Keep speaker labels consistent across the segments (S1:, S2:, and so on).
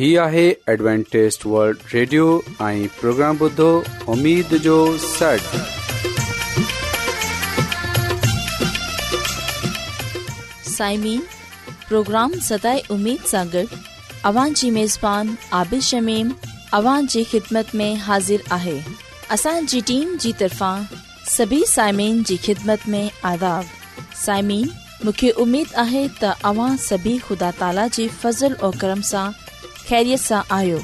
S1: هي آهي ادوانٽيست world radio ۽ programme بدو اميد جو سڙ
S2: سائمين پروگرام ستاي اميد ساغر اوان جي ميزبان عابد شميم اوان جي خدمت ۾ حاضر آهي اسان جي ٽيم جي طرفان سڀي سائمين جي خدمت ۾ آداب سائمين مونکي اميد آهي ته اوان سڀي خدا تالا جي فضل ۽ کرم سان ख़ैरियत सां आयो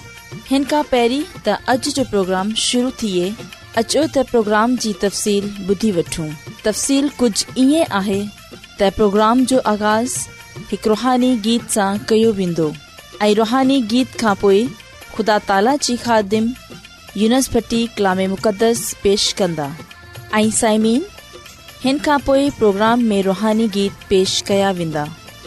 S2: हिन खां تا اج جو जो प्रोग्राम शुरू थिए अचो त प्रोग्राम जी तफ़सील ॿुधी वठूं तफ़सील कुझु ईअं پروگرام جو जो आगाज़ हिकु रुहानी गीत सां कयो वेंदो रुहानी गीत खां خدا ख़ुदा ताला خادم ख़ादिम यूनिस्पी कलाम مقدس पेश कंदा ऐं साइमीन हिन प्रोग्राम में रुहानी गीत पेश कया वेंदा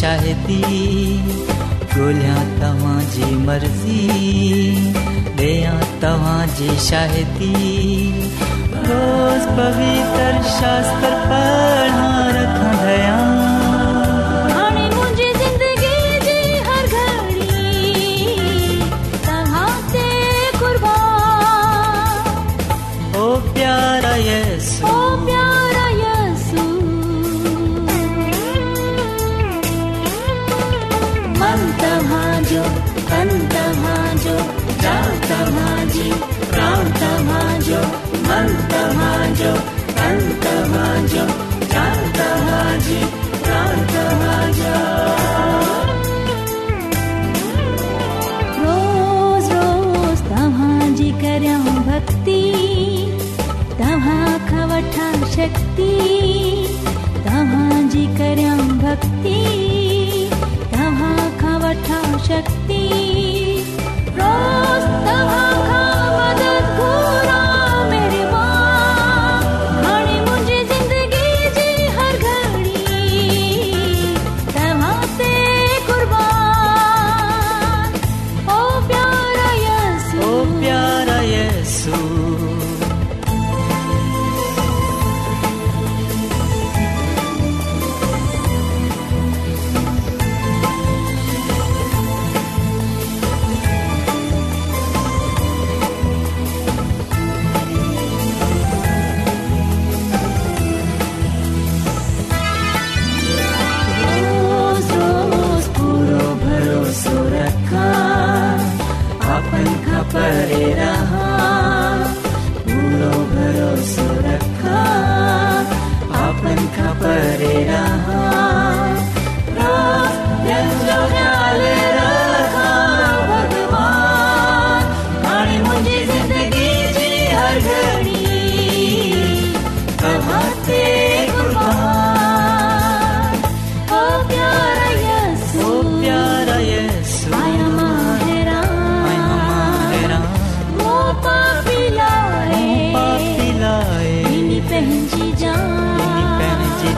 S3: शाहिदी ॻोल्हियां तव्हांजी मर्ज़ी ॾियां तव्हांजी शाहिदी रोज़ पवित्र शास्त्र पढ़ां रखंदयां તમ હંજી રામ તમ હંજો મન તમ હંજો તન તમ હંજો તન તમ હંજી રામ તમ હંજો રોજ રોજ તમ હંજી કરામ ભક્તિ તવાખા વઠા શક્તિ તહાંજી કરામ ભક્તિ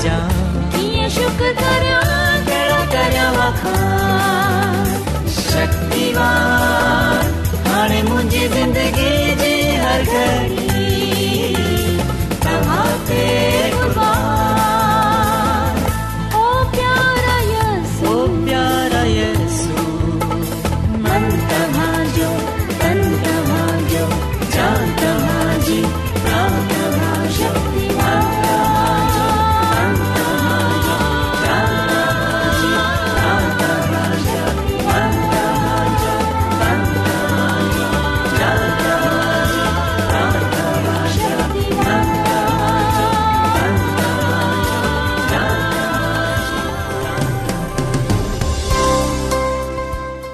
S3: 家。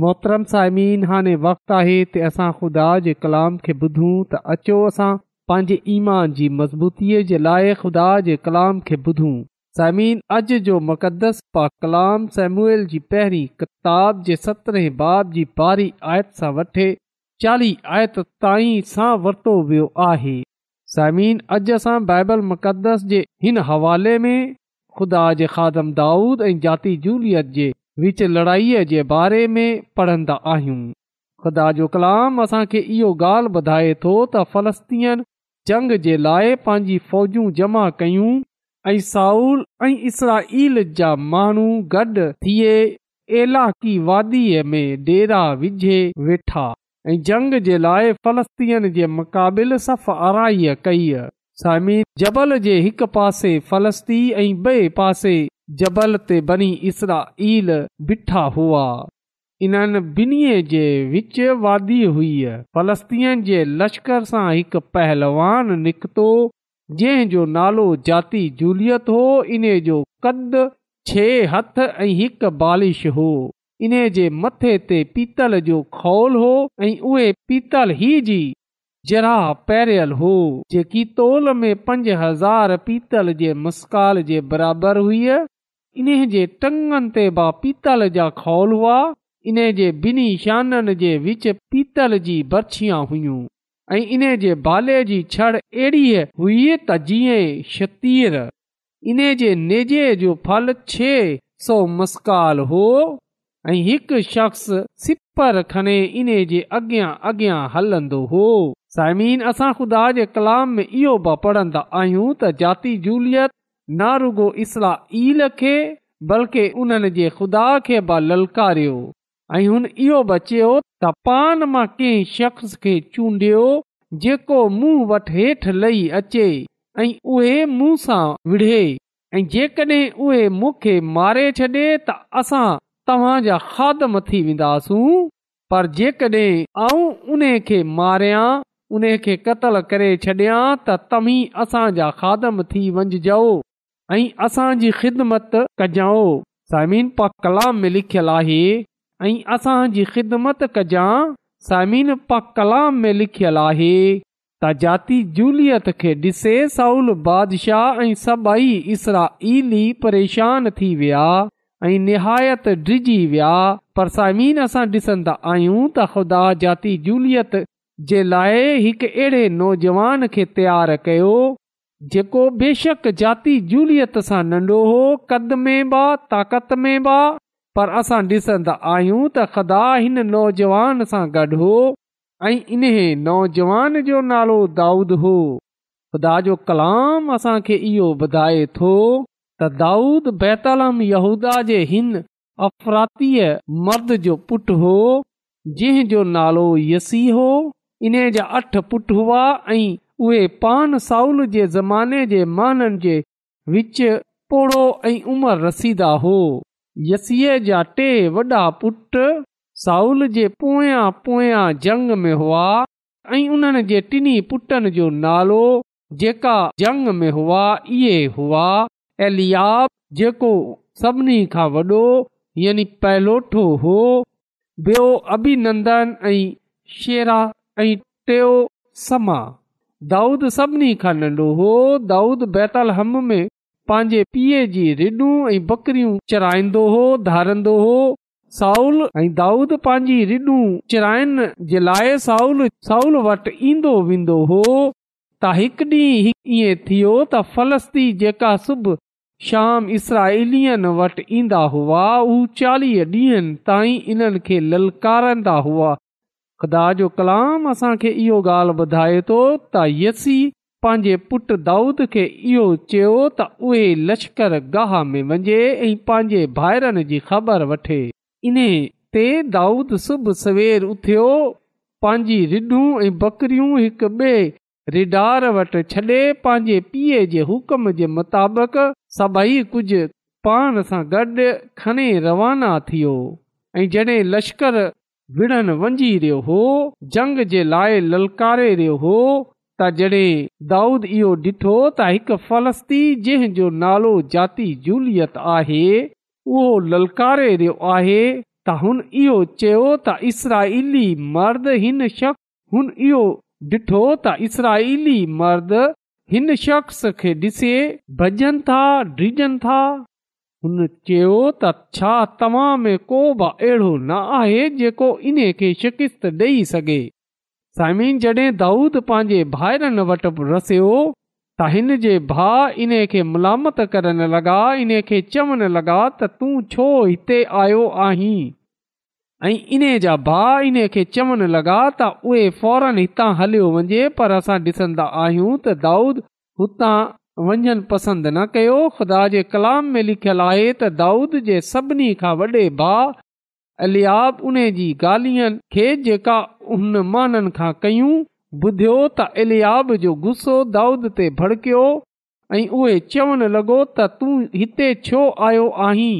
S4: मोहतरम सालमिन हाणे वक़्तु आहे त असां ख़ुदा जे कलाम खे ॿुधूं त अचो असां पंहिंजे ईमान जी मज़बूतीअ जे लाइ ख़ुदा जे कलाम खे ॿुधूं सालीन अॼु जो मुक़दस पा कलाम सेमुएल जी पहिरीं किताब जे सतरहें बाब जी ॿारहीं आयत सां वठे चालीह आयत ताईं सां वरितो वियो आहे साइमिन अॼु असां बाइबल मुक़दस जे हिन हवाले में ख़ुदा जे खादम दाऊद ऐं जाती जूलियत जे विच लड़ाईअ जे बारे में पढ़ंदा आहियूं ख़ुदा जो कलाम असांखे इहो ॻाल्हि ॿुधाए थो त फ़लस्तीन जंग जे लाइ पंहिंजी फ़ौजूं जमा कयूं ऐं साउर ऐं माण्हू गॾु थिए में डेरा विझे वेठा ऐं जंग जे लाइ फ़लस्तीन जे मुक़ाबिल सफ़ अराई कई सामीर जबल जे हिकु पासे फलस्ती ऐं ॿिए पासे जबल ते बनी इसरा ईल ॿिठा हुआ इन्हनि ॿिन्ही जे विच वादी हुई फ़लस्तीन जे लश्कर सां हिकु पहलवान निकतो जंहिं जो नालो जाती जूलियत हो इन्हे जो कदु छह हथु ऐं हिकु बालिश हो इन्हे जे मथे ते पीतल जो खोल हो ऐं उहे पीतल ही जी जराह पैरियलु हो जेकी तोल में पंज हज़ार पीतल जे मस्काल जे बराबरि हुय इन जे टंगन ते बि पीतल जा खौल हुआ इन जे ॿिन्ही शाननि जे विच पीतल जी बरछियां हुयूं ऐं इन जे बाले जी छड़ अहिड़ी हुई त जीअं शतीर इन जे नेजे जो फल छे सौ मस्काल हो ऐं हिकु शख्स सिपर खणे इन्हे जे अॻियां हलंदो हो साइमीन असां ख़ुदा जे कलाम में इहो बि पढ़ंदा आहियूं त जाती जूलियत रुगो इस्लाहील खे बल्कि उन्हनि जे ख़ुदा खे बि ललकारियो ऐं हुन इहो बि त पान मां कंहिं शख्स खे चूंडियो जेको मूं वटि हेठि लही अचे ऐं उहे मूं सां विढ़े ऐं जेकड॒हिं मारे छॾे त असां तव्हां जा खाधम थी वेंदासू पर जेकॾहिं आऊं उन खे मारियां उन खे क़तलु करे छॾियां त तव्हीं असांजा थी ऐं असांजी ख़िदमत कजांऊ समीन पा कलाम लिखियल आहे ऐं असांजी ख़िदमत कजांहि आहे तेशान थी विया ऐं निहायत डिजी विया पर सायमन असां डिसंदा आहियूं त ख़ुदा जाती जूलियत जे लाइ हिकु अहिड़े नौजवान खे तयार कयो जेको बेशक जाती जूलियत सां नंढो हो कद में बि ताक़त में बि पर असां ॾिसंदा आहियूं त खदा हिन नौजवान सां गॾु हो ऐं इन नौजवान जो नालो दाऊद हो ख़ुदा जो कलाम असांखे इहो ॿुधाए थो त दाऊद बैतलम यहूदा जे हिन अफ़रातीअ मर्द जो पुटु हो जंहिं जो नालो यसी हो इन्हे जा अठ पुट हुआ ऐं उहे पान साउल जे ज़माने जे माननि जे विच पोड़ो ऐं उमिरि रसीदा हो यसीअ जा टे वॾा पुट साउल जे पोयां पोयां जंग में हुआ ऐं उन्हनि जे टिनी पुटनि जो नालो जेका जंग में हुआ इहे हुआ एलियाब जेको सभिनी खां वॾो यानी पहलोठो हो अभिन्दन ऐं शेरा ऐं टियों समा दाऊद सभिनी खां नंढो हो दाऊद बैतल हम में पंहिंजे पीउ जी रिॾूं ऐं बकरियूं चिराईंदो हो धारंदो हो साउल ऐं दाउद पंहिंजी रिॾूं चिराइण जे लाइ साउल साउल वटि ईंदो वेंदो हो त हिकु ॾींहुं ईअं थियो त फ़लस्ती जेका सुबुह शाम इसराईलीअ वटि ईंदा हुआ उहे चालीह ॾींहनि ताईं इन्हनि हुआ ख़ुदा जो कलाम असांखे इहो ॻाल्हि ॿुधाए थो त यसी पंहिंजे पुटु दाऊद खे इहो चयो त उहे लश्कर गाह में वञे ऐं पंहिंजे भाइरनि जी ख़बर वठे इन ते दाऊद सुबुह सवेर उथियो पंहिंजी रिडूं ऐं बकरियूं हिकु ॿिए रिडार वटि छॾे पंहिंजे पीउ जे हुकम जे मुताबिक़ सभई कुझु पाण सां गॾु खणे रवाना थियो ऐं जॾहिं लश्कर विड़न वञी रहियो हो जंग जे लाइ ललकारे रहियो हो त जॾहिं दाऊद इहो ॾिठो त हिकु फलस्ती जंहिंजो नालो जाती जूलियत आहे उहो ललकारे रहियो आहे त हुन इहो चयो त इसराली मर्द हिन शख्स हुन इहो डि॒ठो त मर्द हिन शख़्स खे ॾिसे भजन था डिॼनि था हुन चयो त छा तव्हां में को बि अहिड़ो न आहे जेको इन खे शिकिस्त ॾेई सघे साइमिन जॾहिं दाऊद पंहिंजे भाइरनि वटि रसियो त हिन जे भाउ इन खे मलामत करणु लॻा इन खे चवणु लॻा त तूं छो हिते आयो आहीं ऐं इन जा भाउ इन खे चवण लॻा त उहे फौरन हितां हलियो वञे पर असां ॾिसंदा आहियूं त दाऊद हुतां वञणु पसंदि न कयो ख़ुदा जे कलाम में लिखियलु आहे त दाऊद जे सभिनी खां वॾे भा अलियाब उन जी गालियुनि खे जेका हुन माननि खां कयूं ॿुधियो त अलियाब जो गुस्सो दाऊद ते भड़कियो ऐं उहे चवणु लॻो त तूं हिते छो आयो आहीं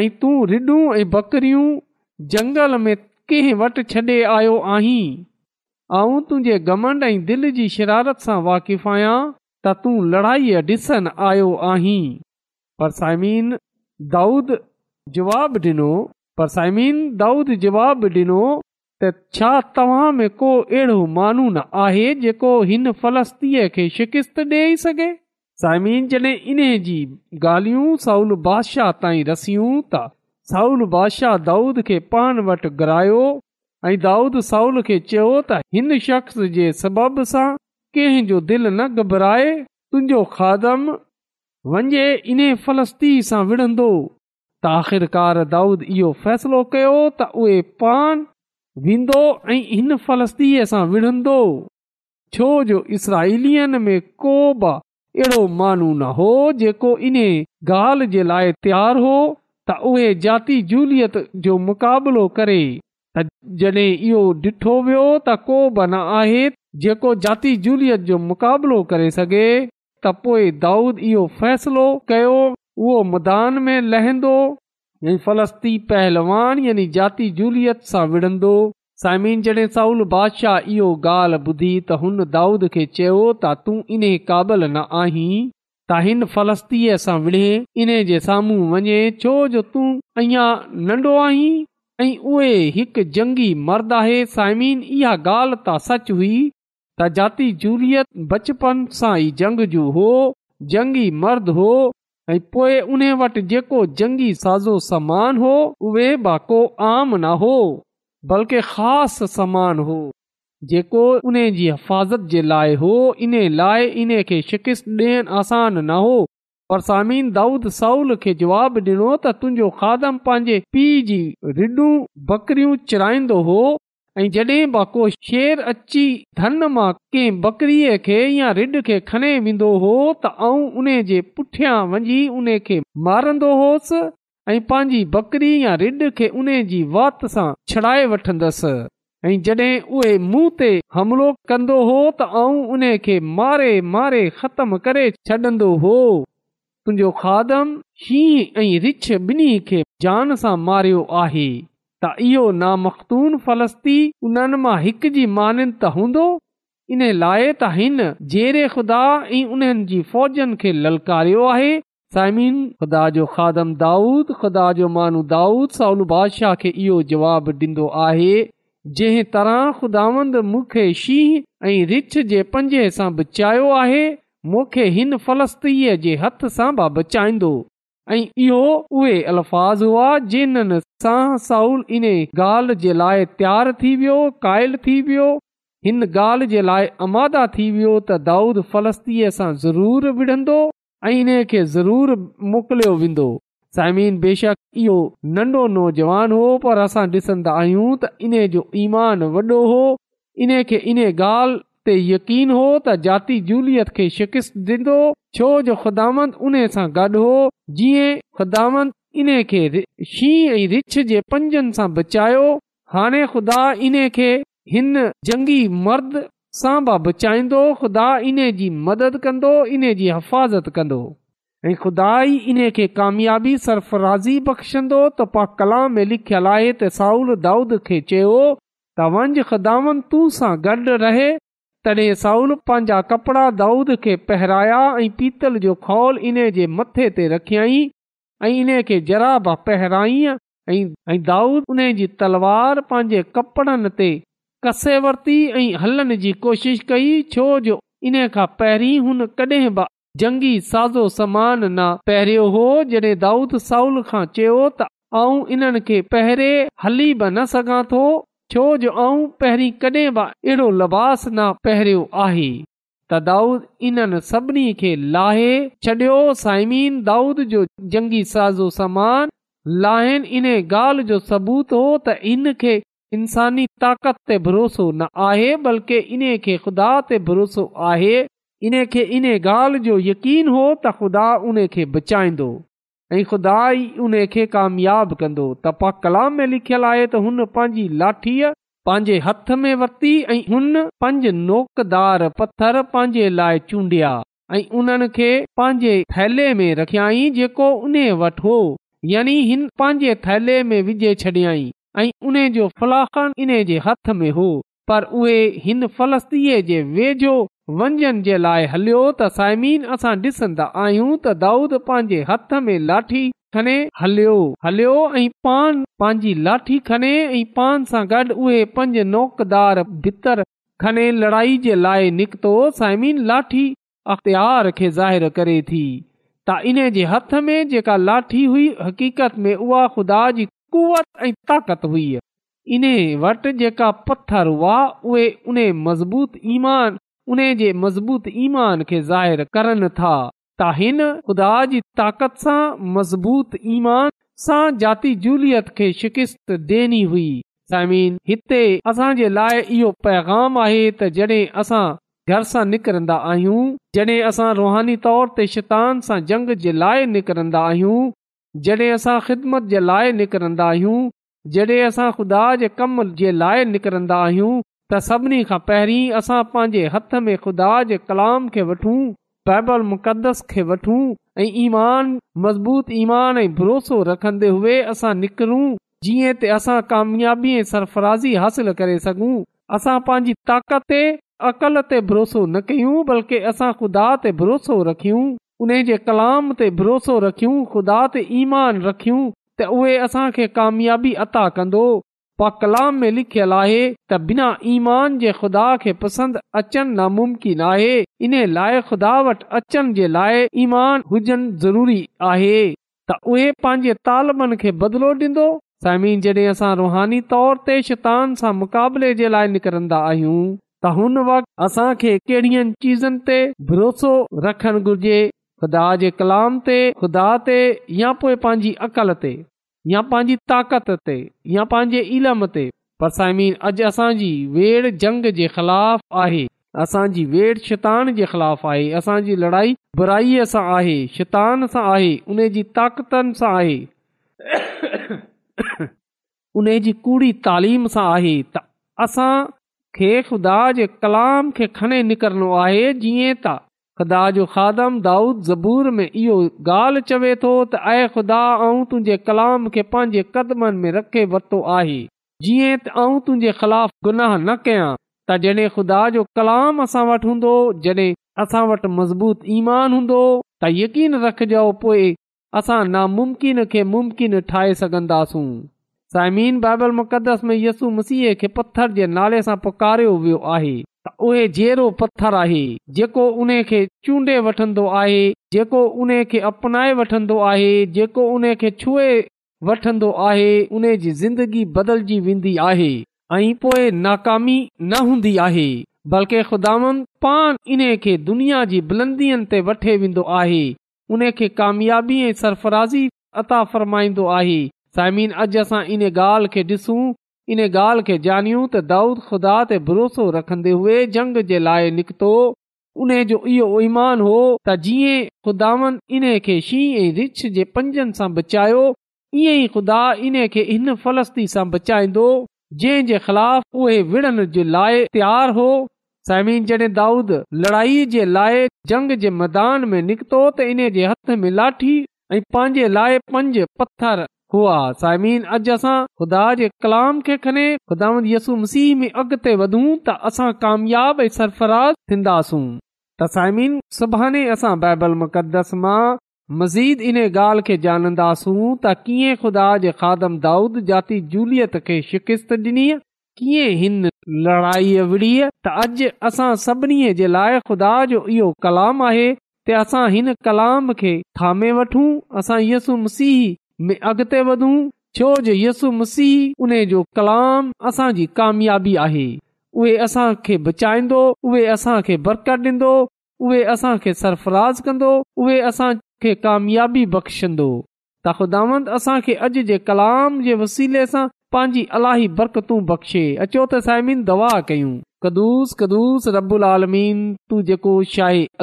S4: ऐं तूं रिडूं ऐं बकरियूं जंगल में कंहिं वटि छॾे आयो आहीं आऊं तुंहिंजे गमंड ऐं दिलि जी शिरारत सां वाक़िफ़ु आहियां त तूं लड़ाईअ ॾिसण आयो आहीं पर साइमीन दाऊद जवाबु ॾिनो पर साइमन दाउद जवाबु ॾिनो त छा तव्हां में को अहिड़ो मानू न आहे जेको हिन फलस्तीअ खे शिकिस्त ॾेई सघे साइमिन जॾहिं इन जी ॻाल्हियूं साउल बादशाह ताईं रसियूं त साउल बादशाह दाऊद खे पाण वटि घरायो ऐं दाऊद साउल खे चयो त हिन शख़्स जे सबब सां कंहिं जो दिलि न घबराए तुंहिंजो खादम वञे इन फ़लस्ती सां विढ़ंदो त आख़िरकार दाऊद इहो फ़ैसिलो कयो त उहे पाण वेंदो ऐं इन फ़लस्तीअ सां विढ़ंदो छो जो इसराईलियन में को बि अहिड़ो माण्हू न हो जेको इन ॻाल्हि जे लाइ तयारु हो त उहे जाती जूलियत जो मुक़ाबिलो करे त जॾहिं इहो ॾिठो वियो त को बि न आहे जेको जाती झूलियत जो मुक़ाबिलो करे सघे त पोइ दाऊद इहो फ़ैसिलो कयो उहो मैदान में लहंदो फलस्ती पहलवान यानी जाती जूलियत सां विढ़ंदो साइमिन जॾहिं साउल बादशाह इहो ॻाल्हि ॿुधी त हुन दाऊद खे चयो त तूं इन क़ाबिल न आहीं त हिन फलस्तीअ सां विड़ इन जे साम्हूं वञे छो जो तूं अञा नंढो आहीं ऐं उहे जंगी मर्द आहे साइमीन इहा ॻाल्हि त सच हुई त जाती जूलियत बचपन सां ई जंग जो हो जंगी मर्द हो ऐं पोइ उन वटि जेको जंगी साज़ो समान हो उहे आम न हो बल्कि ख़ासि समान हो जेको उन जी हिफ़ाज़त जे लाइ हो इन लाइ इन खे शिकिस्तु ॾियनि आसानु न हो सामिन दाऊद साउल खे जवाबु ॾिनो त तुंहिंजो खादम पंहिंजे पीउ जी रिडु बकरियूं चढ़ाईंदो हो ऐं जॾहिं बि को शेर अची धन मां कंहिं बकरीअ खे या रिड खे खणे वेंदो हो त आऊं उन जे पुठियां वञी उन खे मारंदो होसि ऐं पंहिंजी बकरी या रिड खे उन जी वात सां छड़ाए वठंदसि ऐं जड॒हिं उहे मुंहुं ते हमिलो कंदो हो त उन खे मारे मारे ख़तमु करे छॾंदो हो तुंहिंजो खादम शींहं ऐं रिछ ॿिन्ही खे मारियो आहे त इहो नामख़्तून फलस्ती उन्हनि मां हिक जी मान त हूंदो इन लाइ त हिन जहिड़े ख़ुदा ऐं उन्हनि जी फ़ौजनि खे ललकारियो आहे साइमिन ख़ुदा जो खादम दाऊद ख़ुदा जो मानू दाऊद साउल बादशाह खे इहो जवाब डि॒नो आहे जंहिं तरह खुदांद मूंखे शींहं ऐं रिच जे पंजे सां बचायो आहे मूंखे हिन फ़लस्तीअ जे हथ सां बि बचाईंदो ऐं इहो उहे अल्फाज़ हुआ जिन्हनि सां साउल इन ॻाल्हि जे लाइ तयारु थी वियो क़ाइल थी वियो हिन ॻाल्हि जे लाइ आमादा थी वियो त फ़लस्तीअ सां ज़रूरु विढ़ंदो ऐं इन खे ज़रूरु मोकिलियो वेंदो साइमीन बेशक इहो नन्ढो नौजवान हो पर असां ॾिसंदा आहियूं त इन जो ईमान वॾो हो इन खे इन ॻाल्हि ते यकीन हो त जाती जूलियत खे शिकिस्त ॾींदो छो जो ख़ुदामंद उन सां गॾु हो जीअं ख़ुदांत इन्हे शींहं ऐं रिछ जे पंजनि सां बचायो हाणे ख़ुदा इन्हे खे हिन जंगी मर्द सां बि बचाईंदो ख़ुदा इन्हे जी मदद कंदो इन जी हिफ़ाज़त कंदो ऐं खुदा ई इन खे कामयाबी सरफराज़ी बख़्शंदो त पा कला में लिखियल आहे त साऊल दाऊद खे चयो त वंज ख़ुदांत तू सां गॾु रहे तॾहिं साउल पंहिंजा कपिड़ा दाऊद खे पहिराया ऐं पीतल जो खौल इन जे मथे ते रखियई ऐं इन खे जराब बि पहिरायां द उन जी तलवार पंहिंजे कपिड़नि ते कसे वरिती ऐं हलण जी कोशिश कई छो जो इन खां पहिरीं हुन कॾहिं बि जंगी साज़ो समान न पहिरियो हो जॾहिं दाऊद साउल खां चयो त इन्हनि खे हली बि न सघां थो छो जो आऊं पहिरीं कॾहिं बि अहिड़ो लिबास न पहिरियो आहे त दाऊद इन्हनि सभिनी खे लाहे छॾियो साइमीन दाऊद जो जंगी साज़ो समान लाइन इन ॻाल्हि जो सबूत हो त इन खे इंसानी ताक़त ते भरोसो न आहे बल्कि इन खे खुदा ते भरोसो आहे इन खे इन ॻाल्हि जो यकीन हो त ख़ुदा उन खे बचाईंदो ऐं खुदा ई उन खे कामयाबु कंदो तपा कलाम में लिखियल आहे त हुन पंहिंजी लाठीअ पंहिंजे हथ में वरिती ऐं हुन पंज नोकदार पत्थर पंहिंजे लाइ चूंडिया ऐं उन्हनि खे पंहिंजे थैले में रखियई जेको उन वटि हो यानी हिन पंहिंजे थैले में विझे छॾियई ऐं उन जो फलाखन इने जे हथ में हो पर उहे हिन फलस्तीअ जे वेझो वंजन जे लाइ हलियो त साइमिन असां ॾिसंदा आहियूं त दाऊद पंहिंजे हथ में लाठी खने हलियो हलियो ऐं पान पंहिंजी लाठी खने ऐं पान सां गॾु उहे साइमिन लाठी अख़्तियार खे ज़ाहिरु करे थी त इन जे हथ में जेका लाठी हुई हक़ीक़त में उहा ख़ुदा जी कुवत ऐं ताक़त हुई इन वटि जेका पत्थर हुआ उहे उन मज़बूत ईमान उन जे मज़बूत ईमान खे ज़ाहिर करनि था त हिन ख़ुदा जी ताक़त सां मज़बूत ईमान सां जाती झूलियत शिकित ॾियणी हुई समीन असांजे लाइ इहो पैगाम आहे त जॾहिं असां घर सां निकिरंदा आहियूं जॾहिं असां रुहानी तौर ते शितान सां जंग जे लाइ निकिरंदा आहियूं जॾहिं असां ख़िदमत जे लाइ निकिरंदा आहियूं जॾहिं असां ख़ुदा जे कम जे लाइ निकिरंदा आहियूं त सभिनी खां पहिरीं असां पंहिंजे हथ में ख़ुदा जे कलाम खे वठूं बाइबल मुक़दस खे वठूं ऐं ईमान मज़बूत ईमान ऐं भरोसो रखंदे हुए असां निकरूं जीअं असां कामयाबी ऐं सरफराज़ी हासिल करे सघूं असां पंहिंजी ताक़त ते अक़ल ते भरोसो न कयूं बल्कि असां ख़ुदा ते भरोसो रखियूं उन जे कलाम ते भरोसो रखियूं ख़ुदा ते ईमान रखियूं त उहे असां कामयाबी अता कंदो पा कलाम में लिखियल आहे त बिना ईमान जे ख़ुदा खे पसंदि अचनि नामुमकिन आहे इन लाइ खुदा वटि अचनि जे लाइ ईमान हुजनि ज़रूरी आहे त उहे पंहिंजे बदलो डि॒ंदो साईमी जॾहिं असां रुहानी तौर ते शैतान सां मुक़ाबले जे लाइ निकिरंदा आहियूं त हुन वक़्त असां खे कहिड़ियुनि चीज़नि ते भरोसो रखण घुर्जे ख़ुदा जे कलाम ते खुदा ते या पोइ पंहिंजी अकल ते या पंहिंजी ताक़त ते या पंहिंजे इल्म ते पर साइमीर अॼु असांजी वेड़ जंग जे ख़िलाफ़ु आहे असांजी वेड़ु शैतान जे ख़िलाफ़ु आहे असांजी लड़ाई बुराईअ सां आहे शैतान सां आहे उने जी ताक़तनि सां आहे उने जी कूड़ी तालीम सां आहे त असां खे ख़ुदा जे कलाम खे खणी निकरणो आहे जीअं ख़ुदा जो खादम दाऊद ज़बूर में इहो ॻाल्हि चवे थो त ऐं ख़ुदा ऐं तुंहिंजे कलाम खे पंहिंजे कदमनि में रखे वरितो आहे जीअं त आउं तुंहिंजे ख़िलाफ़ गुनाह न कयां त जॾहिं ख़ुदा जो कलाम असां वटि हूंदो जॾहिं असां वटि मज़बूत ईमान हूंदो त यकीन रखजो पोइ असां नामुमकिन खे मुमकिन ठाहे सघंदासूं साइमीन बाइबल मुक़दस में यसु मसीह खे पत्थर जे नाले सां पुकारियो वियो आहे उहेड़ो पत्थर आहे जेको उनखे चूंडे वठंदो आहे जेको उनखे अपनाए वठंदो आहे जेको उनखे छुए वठंदो आहे उन जी ज़िंदगी बदिलजी वेंदी आहे ऐं पोइ नाकामी न हूंदी आहे बल्कि ख़ुदा पान इन खे दुनिया जी बुलंदियुनि ते वठे वेंदो आहे उनखे कामयाबी ऐं सरफराज़ी अता फरमाईंदो आहे साइमिन अॼु असां इन ॻाल्हि खे ॾिसूं इन गाल के जानियो त दाऊद खुदा ते भरोसो रखंदे हुए जंग जे लाए निकतो उने जो यो ईमान हो त जिए खुदावन इने के शी रिछ जे पंजन सा बचायो यही खुदा इन के इन फलस्ती सा बचाई दो जे जे खिलाफ ओहे वणन जे लाए तैयार हो सामीन जेने दाऊद लड़ाई जे लाए जंग जे मैदान में निकतो त इन जे हाथ में लाठी अई पांजे लाए पंज पत्थर हुआ साइमीन ख़ुदा जे कलाम खे खणे ख़ुदा यसु मसीह में अॻिते वधूं कामयाब ऐं सरफराज़ थींदासूं त साइमिन सुभाणे बाइबल मज़ीद इन ॻाल्हि खे ॼाणंदासूं त कीअं ख़ुदा जे खादम दाऊद जाती जूलियत खे शिकिस्त ॾिनी कीअं हिन लड़ाई विड़ीअ त अॼु असां सभिनी जे लाइ ख़ुदा जो इहो कलाम आहे के असां हिन कलाम खे थामे वठूं असां यसु मसीह अॻिते वधो जो यसु मसीह उन जो कलाम असांजी कामयाबी आहे उहे बरकत कामयाबी ब़्शंदो त ख़ुदा अॼ जे कलाम जे वसीले सां पंहिंजी अलाई बरकतू बख़्शे अचो त साइमीन दवा कयूं कदुस कदुस रबुल आलमीन तू जेको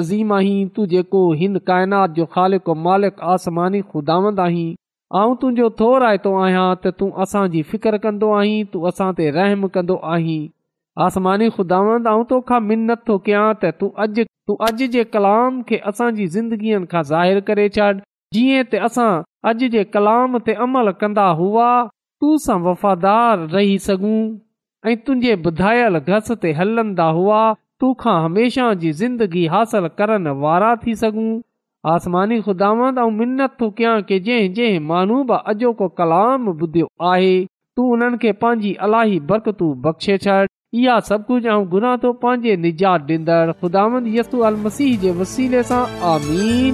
S4: अज़ीम आहीं तू जेको हिंद काइनात जो ख़ालिक आसमानी खुदांद आहीं ऐं तुंहिंजो थो रायतो आहियां त तूं असांजी फिक्र कंदो आहीं तू असां ते रहम कंदो आहीं आसमानी खुदावंदा मिनत थो कयां त तूं अॼु तूं अॼु जे कलाम खे असांजी ज़िंदगीअ खां ज़ाहिरु छॾ जीअं त असां अॼु जे कलाम ते अमल कंदा हुआ तू सां वफ़ादार रही सघूं ऐं तुंहिंजे ॿुधायल घस ते हलंदा हुआ तूखां हमेशह जी ज़िंदगी हासिल करण वारा थी सघूं आसमानी ख़ुदा मिनत थो कयां की जंहिं जंहिं माण्हू बि अॼोको कलाम ॿुधियो आहे तूं उन्हनि खे पंहिंजी अलाही बरकत बख़्शे छॾ इहा सभु कुझु पंहिंजे निजात मसीह जे वसीले सां आमीन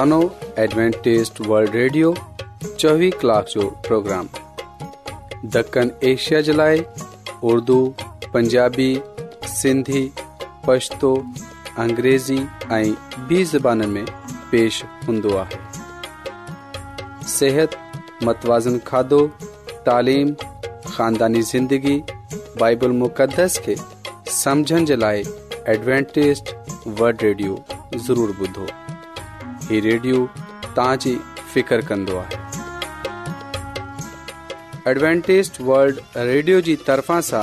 S1: एडवेंटेज़ वल्ड रेडियो चोवीह कलाक जो प्रोग्राम दखण एशिया जे लाइ उर्दू पंजाबी सिंधी पछतो अंग्रेज़ी بی ॿी میں پیش पेश صحت متوازن کھادو تعلیم خاندانی زندگی بائبل مقدس बाइबल سمجھن جلائے समझण ورلڈ ریڈیو ضرور वल्ड हीउ रेडियो तव्हांजी فکر कंदो आहे एडवेंटेज वल्ड रेडियो जी तरफ़ा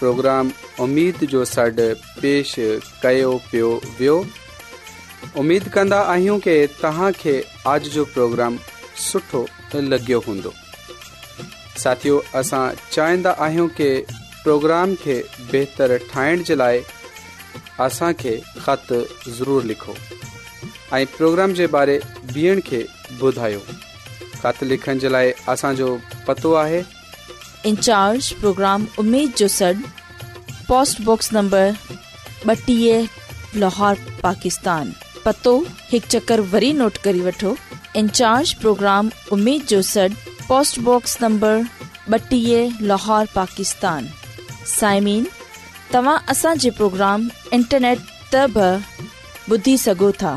S1: پروگرام प्रोग्राम جو जो सॾु पेश कयो पियो वियो उमेद कि آج جو जो प्रोग्राम सुठो लॻियो हूंदो साथियो असां कि प्रोग्राम खे बहितरु ठाहिण जे लाइ خط ضرور ज़रूरु इन प्रोग्राम
S2: लाहौर पाकिस्तान पतो हिकु चकर प्रोग्राम साइमीन तव्हांजे प्रोग्राम इंटरनेट त ॿुधी सघो था